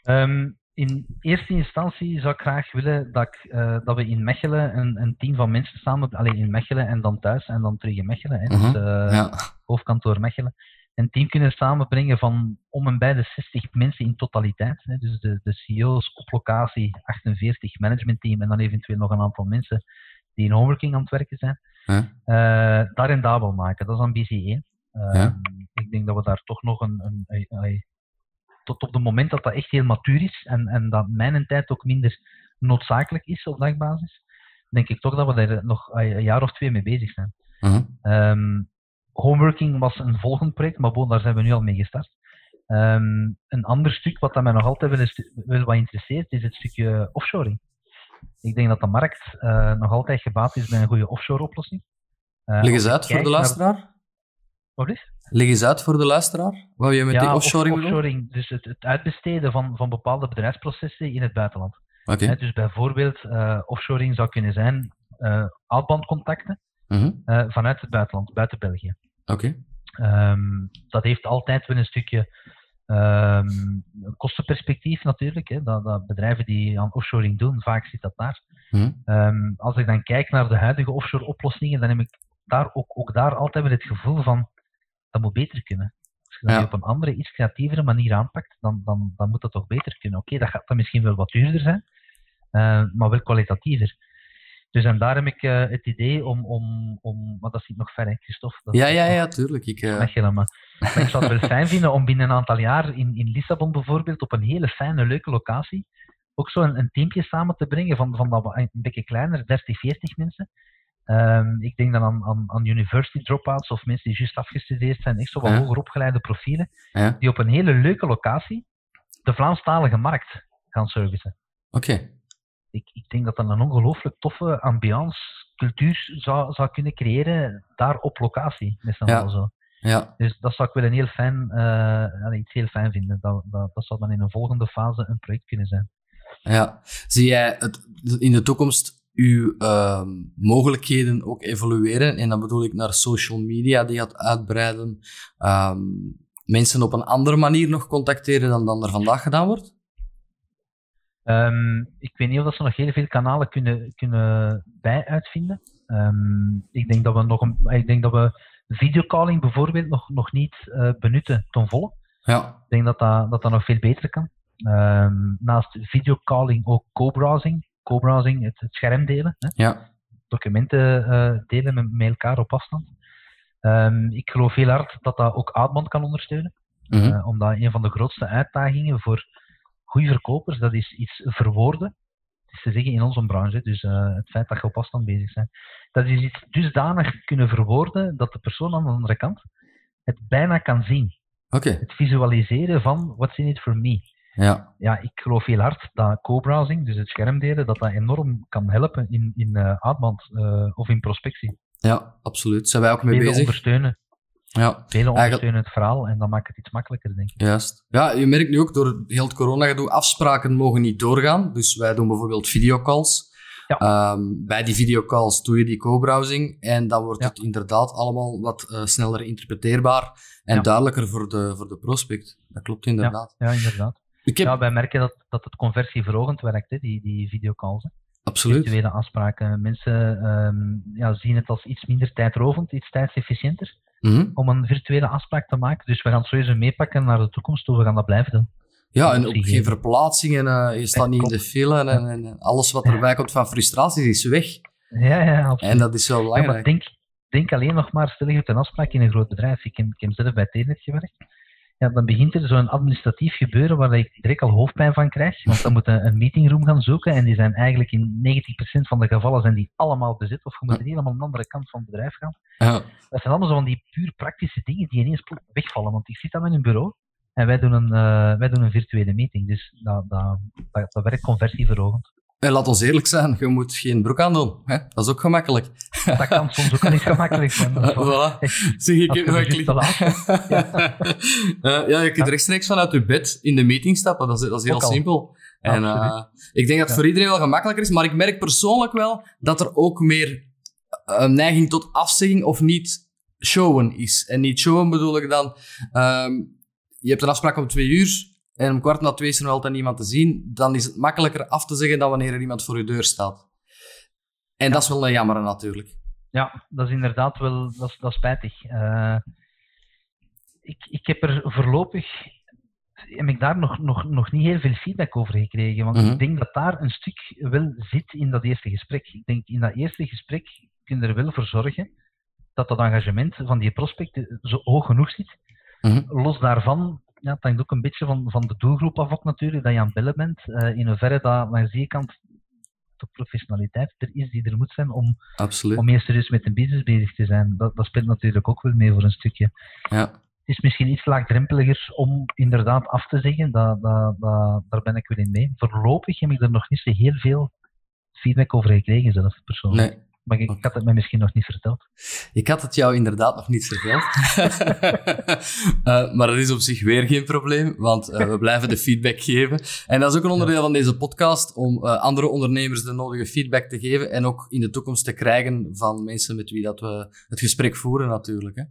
Um, in eerste instantie zou ik graag willen dat, ik, uh, dat we in Mechelen een, een, team van mensen samen, alleen in Mechelen en dan thuis en dan terug in Mechelen, hè, uh -huh. dus, ja. hoofdkantoor Mechelen, een team kunnen samenbrengen van om en bij de 60 mensen in totaliteit. Hè, dus de, de CEO's op locatie, 48 managementteam en dan eventueel nog een aantal mensen die in homeworking aan het werken zijn. Huh? Uh, daar een dabel maken, dat is ambitie 1. Uh, ja. Ik denk dat we daar toch nog een, een, een, een tot op het moment dat dat echt heel matuur is en, en dat mijn tijd ook minder noodzakelijk is op dagbasis, denk ik toch dat we er nog een jaar of twee mee bezig zijn. Uh -huh. um, homeworking was een volgend project, maar bon, daar zijn we nu al mee gestart. Um, een ander stuk wat dat mij nog altijd wel, eens, wel wat interesseert, is het stukje offshoring. Ik denk dat de markt uh, nog altijd gebaat is bij een goede offshore oplossing. Uh, Leg eens uit voor de luisteraar. Wat is? Leg eens uit voor de luisteraar. Wat je met ja, die offshoring offshoring, dus het, het, uitbesteden van, van bepaalde bedrijfsprocessen in het buitenland. Okay. dus bijvoorbeeld, uh, offshoring zou kunnen zijn uh, uh -huh. uh, vanuit het buitenland, buiten België. Oké. Okay. Um, dat heeft altijd wel een stukje um, kostenperspectief natuurlijk. Hè, dat, dat, bedrijven die aan offshoring doen, vaak zit dat daar. -huh. Um, als ik dan kijk naar de huidige offshore oplossingen, dan heb ik daar ook, ook daar altijd weer het gevoel van dat moet beter kunnen. Als je dat ja. op een andere, iets creatievere manier aanpakt, dan, dan, dan moet dat toch beter kunnen. Oké, okay, dat gaat dan misschien wel wat duurder zijn, uh, maar wel kwalitatiever. Dus en daar heb ik uh, het idee om, om, om, maar dat zit nog ver, hè, Christophe? Dat ja, ja, ja, tuurlijk. Ik, uh... maar. maar ik zou het wel [laughs] fijn vinden om binnen een aantal jaar in, in Lissabon bijvoorbeeld, op een hele fijne, leuke locatie, ook zo een, een teampje samen te brengen van, van dat een beetje kleiner, 30, 40 mensen, Ehm, ik denk dan aan, aan, aan university dropouts of mensen die juist afgestudeerd zijn, echt zo wat Ja. hoger opgeleide profielen, Ja. die op een hele leuke locatie de Vlaamstalige markt gaan servicen. Oké. Ik, ik denk dat dat een ongelooflijk toffe ambiance, cultuur zou, zou kunnen creëren daar op locatie, met z'n Ja. zo. Ja. Dus dat zou ik wel een heel fijn, eh, iets heel fijn vinden. Dat, dat, dat zou dan in een volgende fase een project kunnen zijn. Ja. Zie jij het, in de toekomst uw ehm, mogelijkheden ook evolueren? En dan bedoel ik naar social media die gaat uitbreiden. ehm, mensen op een andere manier nog contacteren dan, dan er vandaag gedaan wordt? Ehm, ik weet niet of dat ze nog heel veel kanalen kunnen, kunnen bij uitvinden. Ehm, ik, denk dat we nog een, ik denk dat we videocalling bijvoorbeeld nog, nog niet eh, benutten ten volle. Ja. Ik denk dat dat, dat, dat nog veel beter kan. Ehm, naast videocalling ook co-browsing. Co-browsing, het, het scherm delen. Hè? Ja. documenten eh, delen met, met elkaar op afstand. Ik geloof heel hard dat dat ook Outbound kan ondersteunen. Eh, omdat een van de grootste uitdagingen voor goede verkopers, dat is iets verwoorden. Het is te zeggen in onze branche, dus eh, het feit dat je op afstand bezig bent. Dat is iets dusdanig kunnen verwoorden dat de persoon aan de andere kant het bijna kan zien. Oké. Het visualiseren van what's in it for me. Ja. Ja, ik geloof heel hard dat co-browsing, dus het schermdelen, dat dat enorm kan helpen in, in eh, outbound eh, of in prospectie. Ja, absoluut. Zijn wij ook mee bezig? ondersteunen, Ja. velen ondersteunen het verhaal en dat maakt het iets makkelijker, denk ik. Juist. Ja, je merkt nu ook door heel het corona-gedoe, afspraken mogen niet doorgaan. Dus wij doen bijvoorbeeld videocalls. Ja. Ehm, bij die videocalls doe je die co-browsing en dan wordt Ja. het inderdaad allemaal wat eh, sneller interpreteerbaar en Ja. duidelijker voor de, voor de prospect. Dat klopt inderdaad. Ja, inderdaad. Ik heb... Ja, wij merken dat, dat het conversieverhogend werkt, hè, die, die videocalls. Hè. Absoluut. Virtuele afspraken. Mensen ehm, ja, zien het als iets minder tijdrovend, iets tijdsefficiënter Mhm. om een virtuele afspraak te maken. Dus we gaan het sowieso meepakken naar de toekomst toe. We gaan dat blijven doen. Ja, en je. geen verplaatsingen, eh, je staat niet in de file en, en, en alles wat erbij komt van frustraties is weg. Ja, ja, absoluut. En dat is wel Ja, maar belangrijk. denk, denk alleen nog maar, stel je hebt een afspraak in een groot bedrijf. Ik heb, ik heb zelf bij Telenet gewerkt. Ja, dan begint er zo'n administratief gebeuren waar ik direct al hoofdpijn van krijg. Want dan moet je een meetingroom gaan zoeken en die zijn eigenlijk in 90% van de gevallen zijn die allemaal bezet. Of je moet helemaal aan de andere kant van het bedrijf gaan. Ja. Dat zijn allemaal zo van die puur praktische dingen die ineens wegvallen. Want ik zit dan met een bureau en wij doen een, eh, wij doen een virtuele meeting. Dus dat, dat, dat, dat werkt conversieverhogend. En laat ons eerlijk zijn, je moet geen broek aan doen. Hè? Dat is ook gemakkelijk. Dat kan soms ook niet gemakkelijk zijn. [laughs] Voilà. Zeg, ik heb nog [laughs] een. Eh, ja, je kunt rechtstreeks vanuit je bed in de meeting stappen. Dat is, dat is heel simpel. En eh, ik denk dat het voor iedereen wel gemakkelijker is, maar ik merk persoonlijk wel dat er ook meer een neiging tot afzegging of niet showen is. En niet showen bedoel ik dan, ehm, je hebt een afspraak om twee uur en om kwart na twee is er nog altijd niemand te zien, dan is het makkelijker af te zeggen dan wanneer er iemand voor je deur staat. En dat is wel een jammer natuurlijk. Ja, dat is inderdaad wel dat is, dat is spijtig. Eh, ik, ik heb er voorlopig heb ik daar nog, nog, nog niet heel veel feedback over gekregen. Want Mhm. ik denk dat daar een stuk wel zit in dat eerste gesprek. Ik denk in dat eerste gesprek kun je er wel voor zorgen dat dat engagement van die prospect zo hoog genoeg zit. Mhm. Los daarvan, ja, het hangt ook een beetje van, van de doelgroep af ook natuurlijk, dat je aan het bellen bent. Eh, in hoeverre dat langs die kant de professionaliteit er is die er moet zijn om Absoluut. om eerst serieus met een business bezig te zijn. Dat, dat speelt natuurlijk ook wel mee voor een stukje. Ja. Het is misschien iets laagdrempeliger om inderdaad af te zeggen. Dat, dat, dat, daar ben ik wel in mee. Voorlopig heb ik er nog niet zo heel veel feedback over gekregen, zelf persoonlijk. Nee, Maar ik, ik had het mij misschien nog niet verteld. Ik had het jou inderdaad nog niet verteld. [laughs] Eh, maar dat is op zich weer geen probleem, want eh, we blijven de feedback geven. En dat is ook een onderdeel van deze podcast, om eh, andere ondernemers de nodige feedback te geven en ook in de toekomst te krijgen van mensen met wie dat we het gesprek voeren natuurlijk.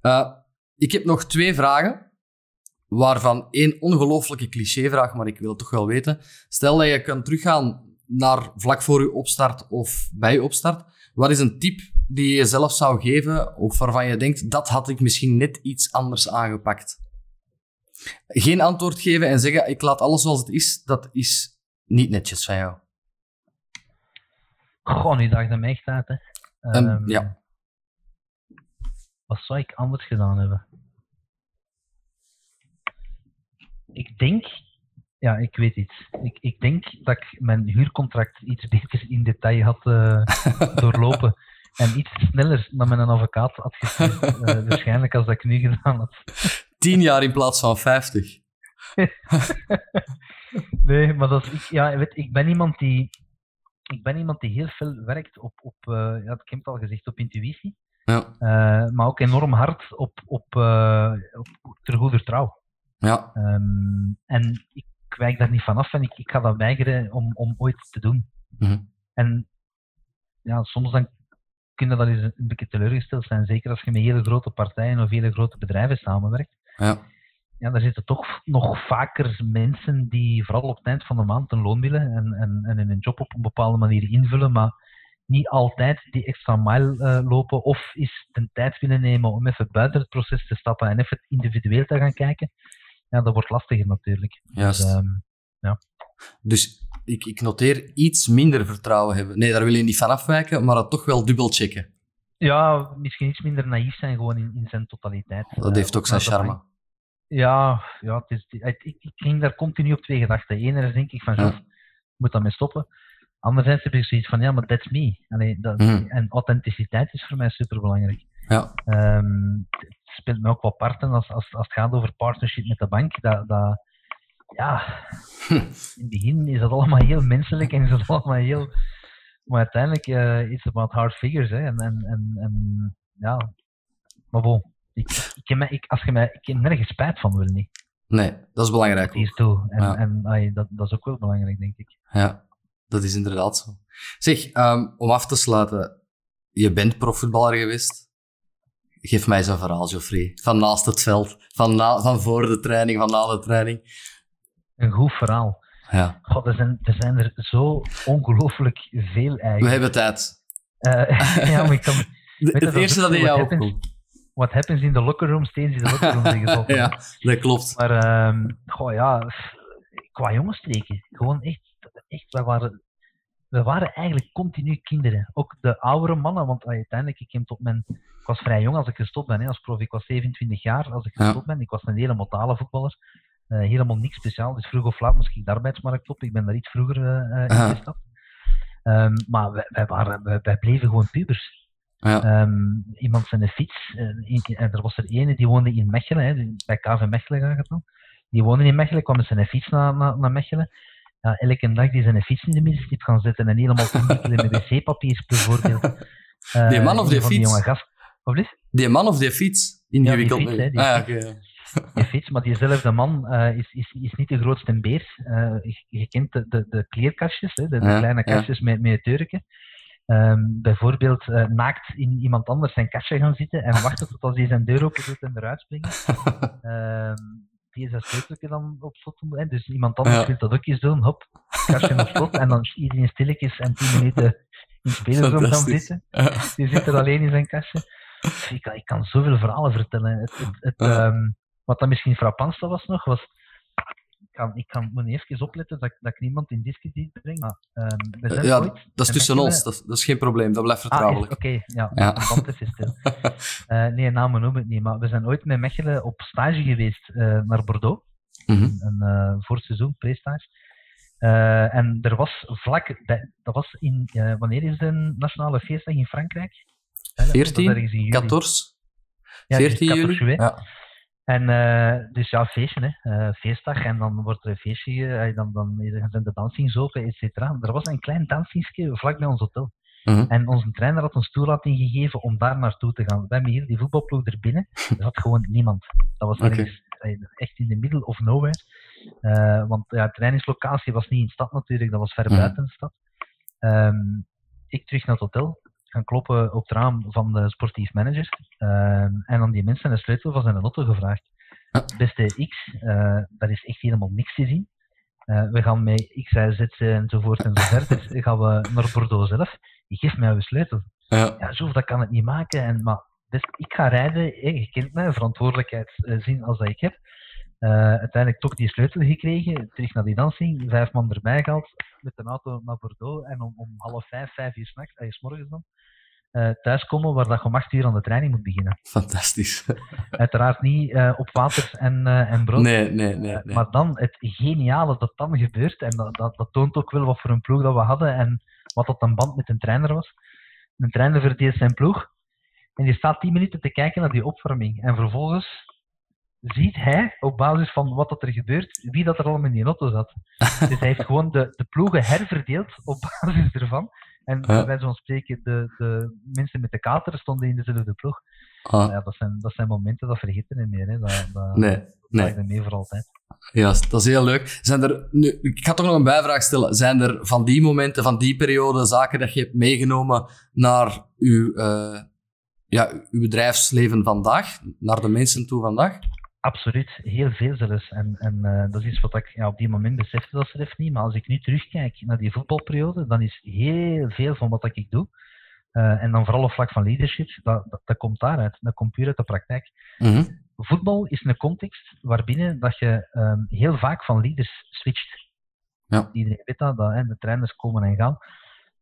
Hè. Ik heb nog twee vragen, waarvan één ongelooflijke clichévraag, maar ik wil het toch wel weten. Stel dat je kan teruggaan naar vlak voor je opstart of bij je opstart. Wat is een tip die je jezelf zou geven, of waarvan je denkt, dat had ik misschien net iets anders aangepakt? Geen antwoord geven en zeggen, ik laat alles zoals het is, dat is niet netjes van jou. Goh, nu dacht me echt uit, hè. Ehm, Ehm, ja. Wat zou ik anders gedaan hebben? Ik denk, ja, ik weet iets. Ik, ik denk dat ik mijn huurcontract iets beter in detail had eh, [laughs] doorlopen. En iets sneller dan met een advocaat had gestuurd, uh, [laughs] waarschijnlijk als dat ik nu gedaan had. Tien jaar in plaats van vijftig. [laughs] nee, maar dat is, ik, ja, weet, ik ben iemand die ik ben iemand die heel veel werkt op, op uh, ja, ik heb het al gezegd, op intuïtie. Ja. Uh, maar ook enorm hard op, op, uh, op ter goeder trouw. Ja. Um, en ik wijk daar niet vanaf en ik, ik ga dat weigeren om, om ooit te doen. Mm -hmm. En ja, soms dan kunnen dat eens een beetje teleurgesteld zijn, zeker als je met hele grote partijen of hele grote bedrijven samenwerkt. Ja ja, daar zitten toch nog vaker mensen die vooral op het eind van de maand een loon willen en, en, en hun job op een bepaalde manier invullen, maar niet altijd die extra mile uh, lopen of is de tijd willen nemen om even buiten het proces te stappen en even individueel te gaan kijken. Ja, dat wordt lastiger natuurlijk. Juist. Dus, um, ja. dus ik, ik noteer iets minder vertrouwen hebben. Nee, daar wil je niet van afwijken, maar dat toch wel dubbel checken. Ja, misschien iets minder naïef zijn gewoon in, in zijn totaliteit. Dat heeft ook zijn charme. Ja, ja het is, ik, ik, ging daar continu op twee gedachten. Enerzijds denk ik van, ja. ik moet daarmee stoppen. Anderzijds heb ik zoiets van, ja, maar that's me. Allee, dat, mm. En authenticiteit is voor mij superbelangrijk. Ja. Um, het speelt me ook wel parten als, als, als het gaat over partnership met de bank. Dat, dat, ja, in het begin is dat allemaal heel menselijk en is dat allemaal heel... Maar uiteindelijk uh, is het about hard figures. Hè, en, en, en, en ja, maar bon. Ik, ik, heb, ik, als je mij, ik heb nergens spijt van, wil niet. Nee, dat is belangrijk. Hier toe. En, ja. en ay, dat, dat is ook wel belangrijk, denk ik. Ja, dat is inderdaad zo. Zeg, um, om af te sluiten. Je bent profvoetballer geweest. Geef mij zo'n verhaal, Geoffrey. Van naast het veld, van, na, van voor de training, van na de training. Een goed verhaal. Ja. God, er, zijn, er zijn er zo ongelooflijk veel eigenlijk. We hebben tijd. Uh, [laughs] ja, maar ik kan... De, het eerste dat in jou opkomt what happens in the locker room stays in the locker room, zeggen [laughs] ze Ja, dat klopt. Maar um, goh, ja, qua jongensstreken, gewoon echt, echt we, waren, we waren eigenlijk continu kinderen. Ook de oudere mannen, want uiteindelijk, ik, tot mijn, ik was vrij jong als ik gestopt ben, hè, als prof. Ik was 27 jaar als ik gestopt ben. Ik was een hele motale voetballer. Uh, helemaal niks speciaal. Dus vroeg of laat ik de arbeidsmarkt op. Ik ben daar iets vroeger uh, uh, ingestapt. Um, maar wij, wij, waren, wij, wij bleven gewoon pubers. Ja. Um, iemand zijn fiets, uh, er was er ene die woonde in Mechelen, hè, bij KV Mechelen gaat het dan. Die woonde in Mechelen, kwam met zijn fiets naar, naar, naar Mechelen. Ja, elke dag die zijn fiets in de middenstip gaan zetten en helemaal inwikkelen met wc-papier bijvoorbeeld. [laughs] Uh, die man of die fiets? Die, gast... of die? die man of die fiets? Ingewikkeld. Ja, die fiets, hè, die ah, fiets. Okay. [laughs] Die fiets, maar diezelfde man uh, is, is, is niet de grootste beer. Uh, je, kent de, de, de kleerkastjes, hè, de, de ja, kleine kastjes met, met het deurken. Um, bijvoorbeeld uh, naakt in iemand anders zijn kastje gaan zitten en wachten tot als hij zijn deur open doet en eruit springt. um, [laughs] dat sleuteltje dan op slot te. Dus iemand anders ja. wil dat ook eens doen. Hop, kastje op slot en dan iedereen stilletjes en tien minuten in spelersroom gaan zitten. Die zit er alleen in zijn kastje. Ik kan, ik kan zoveel verhalen vertellen. Het, het, het, ja. um, wat dan misschien frappantste was nog, was kan, ik kan moet even opletten dat, dat ik niemand in discrediet breng. Maar, um, we zijn ja, ooit, dat is tussen ons, dat, dat, is geen probleem, dat blijft vertrouwelijk. Ah, Oké, okay, ja, ja. band is stil. [laughs] uh, nee, namen noem ik niet, maar we zijn ooit met Mechelen op stage geweest uh, naar Bordeaux. Mm -hmm. een, uh, voor het seizoen, pre-stage. En er was vlak, bij, dat was in, wanneer is de nationale feestdag in Frankrijk? 14, 14, ja, 14 dus juli. Ja. En uh, dus ja, feestje, hè. Uh, feestdag. En dan wordt er een feestje, uh, dan, dan zijn de dansings open, et cetera. Er was een klein dansingsje vlak bij ons hotel. Mm -hmm. En onze trainer had een stoelrating gegeven om daar naartoe te gaan. We hebben hier die voetbalploeg er binnen. [laughs] Er zat gewoon niemand. Dat was okay. echt in the middle of nowhere. want ja, de trainingslocatie was niet in de stad natuurlijk, dat was ver Mm. -hmm. buiten de stad. Um, ik terug naar het hotel gaan kloppen op het raam van de sportief manager. Uh, en dan die mensen een sleutel van zijn auto gevraagd. Beste X, uh, daar is echt helemaal niks te zien. Uh, we gaan met X, Y, Z enzovoort en zo verder. Dus gaan we naar Bordeaux zelf. Je geeft mij uw sleutel. Ja, ja zo, dat kan het niet maken. En, maar dus ik ga rijden. Je kent mij, verantwoordelijkheid zien als dat ik heb. Uh, uiteindelijk toch die sleutel gekregen, terug naar die dansing, vijf man erbij gehaald, met een auto naar Bordeaux en om, om half vijf, vijf uur s'nachts, s morgens dan, uh, thuiskomen waar dat je om acht uur aan de training moet beginnen. Fantastisch. [laughs] Uiteraard niet op water en, en brood. Nee, nee, nee, nee. Maar dan het geniale dat dan gebeurt, en dat, dat, dat, toont ook wel wat voor een ploeg dat we hadden en wat dat een band met een trainer was. een trainer verdeelt zijn ploeg. En die staat 10 minuten te kijken naar die opwarming. En vervolgens ziet hij, op basis van wat er gebeurt, wie dat er allemaal in die auto zat. [laughs] dus hij heeft gewoon de, de ploegen herverdeeld op basis ervan. En ja. bij zo'n spreken, de, de mensen met de kater stonden in dezelfde ploeg. Ah. Ja, dat, zijn, dat zijn momenten, dat vergeet je niet meer. Hè. Dat, dat, nee, nee. Dat mee voor altijd. Ja, dat is heel leuk. Zijn er, nu, ik ga toch nog een bijvraag stellen. Zijn er van die momenten, van die periode, zaken dat je hebt meegenomen naar uw, uh, ja, uw bedrijfsleven vandaag? Naar de mensen toe vandaag? Absoluut, heel veel zelfs. En, en uh, dat is iets wat ik ja, op die moment besefte dat ze het niet. Maar als ik nu terugkijk naar die voetbalperiode, dan is heel veel van wat ik doe, uh, en dan vooral op vlak van leadership, dat, dat, dat, komt daaruit. Dat komt puur uit de praktijk. Mm -hmm. Voetbal is een context waarbinnen dat je um, heel vaak van leaders switcht. Ja. Iedereen weet dat, dat hè, de trainers komen en gaan.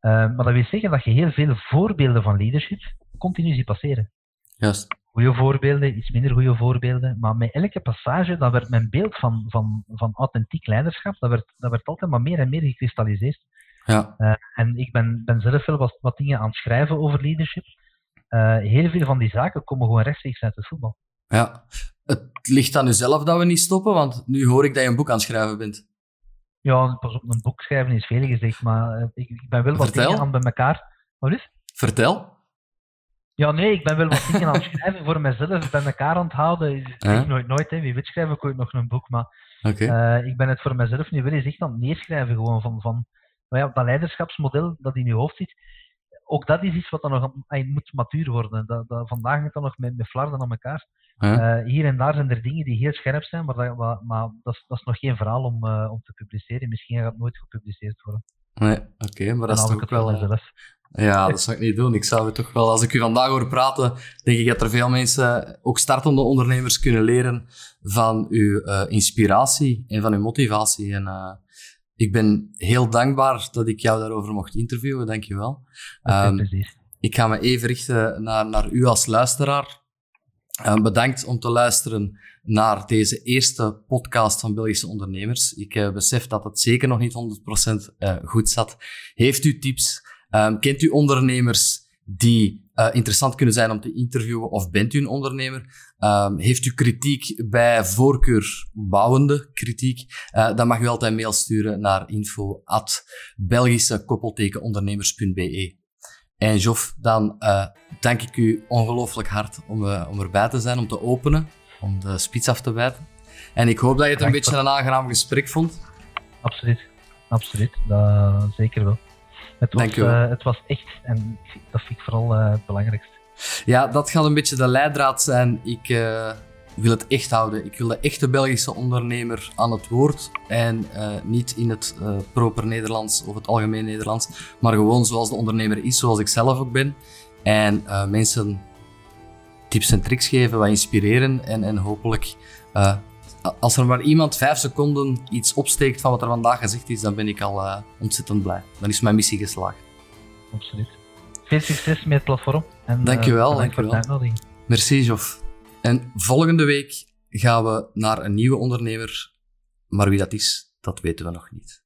Uh, maar dat wil zeggen dat je heel veel voorbeelden van leadership continu ziet passeren. Juist goede voorbeelden, iets minder goede voorbeelden. Maar met elke passage, dat werd mijn beeld van, van, van authentiek leiderschap, dat werd, dat werd altijd maar meer en meer gekristalliseerd. Ja. Uh, en ik ben, ben zelf wel wat, wat dingen aan het schrijven over leadership. Uh, heel veel van die zaken komen gewoon rechtstreeks uit het voetbal. Ja, het ligt aan jezelf dat we niet stoppen, want nu hoor ik dat je een boek aan het schrijven bent. Ja, pas op, een boek schrijven is veel gezegd, maar ik, ik, ben wel wat Vertel. dingen aan bij elkaar. Wat is? Vertel. Ja, nee, ik ben wel wat dingen aan het schrijven voor mezelf, bij elkaar aan het houden. Ik Ja. nooit, nooit, hè. wie weet schrijf ik ooit nog een boek, maar eh, ik ben het voor mezelf nu wel eens echt aan het neerschrijven, gewoon van, van maar ja, dat leiderschapsmodel dat in je hoofd zit. Ook dat is iets wat dan nog moet matuur worden. Dat, dat, vandaag moet dat nog met, met flarden aan elkaar. Eh, hier en daar zijn er dingen die heel scherp zijn, maar dat, maar, maar dat, is, dat is nog geen verhaal om, eh, om te publiceren. Misschien gaat het nooit gepubliceerd worden. Nee, oké, maar dat is toch ik ook het voor wel... eh, mezelf. Ja, dat zou ik niet doen. Ik zou het toch wel, als ik u vandaag hoor praten, denk ik dat er veel mensen, ook startende ondernemers, kunnen leren van uw eh, inspiratie en van uw motivatie. En eh, ik ben heel dankbaar dat ik jou daarover mocht interviewen. Dank je wel. Ehm, precies. ik ga me even richten naar, naar u als luisteraar. Eh, bedankt om te luisteren naar deze eerste podcast van Belgische ondernemers. Ik eh, besef dat het zeker nog niet 100% eh, goed zat. Heeft u tips? Ehm, kent u ondernemers die eh, interessant kunnen zijn om te interviewen? Of bent u een ondernemer? Ehm, heeft u kritiek bij voorkeur bouwende kritiek? Dan mag u altijd mail sturen naar info at belgische-ondernemers.be. En Jof, dan dank ik u ongelooflijk hard om, om erbij te zijn, om te openen, om de spits af te bijten. En ik hoop dat je het een beetje een aangenaam gesprek vond. Absoluut. Absoluut. Dat zeker wel. Het was, Dank eh, het was echt, en dat vind ik vooral eh, het belangrijkste. Ja, dat gaat een beetje de leidraad zijn. Ik eh, wil het echt houden. Ik wil de echte Belgische ondernemer aan het woord. En eh, niet in het eh, proper Nederlands of het algemeen Nederlands. Maar gewoon zoals de ondernemer is, zoals ik zelf ook ben. En eh, mensen tips en tricks geven, wat inspireren. En, en hopelijk, eh, als er maar iemand vijf seconden iets opsteekt van wat er vandaag gezegd is, dan ben ik al eh, ontzettend blij. Dan is mijn missie geslaagd. Absoluut. Veel succes met het platform. En, Dankjewel, eh, bedankt voor de dankjewel. Merci, Jof. En volgende week gaan we naar een nieuwe ondernemer. Maar wie dat is, dat weten we nog niet.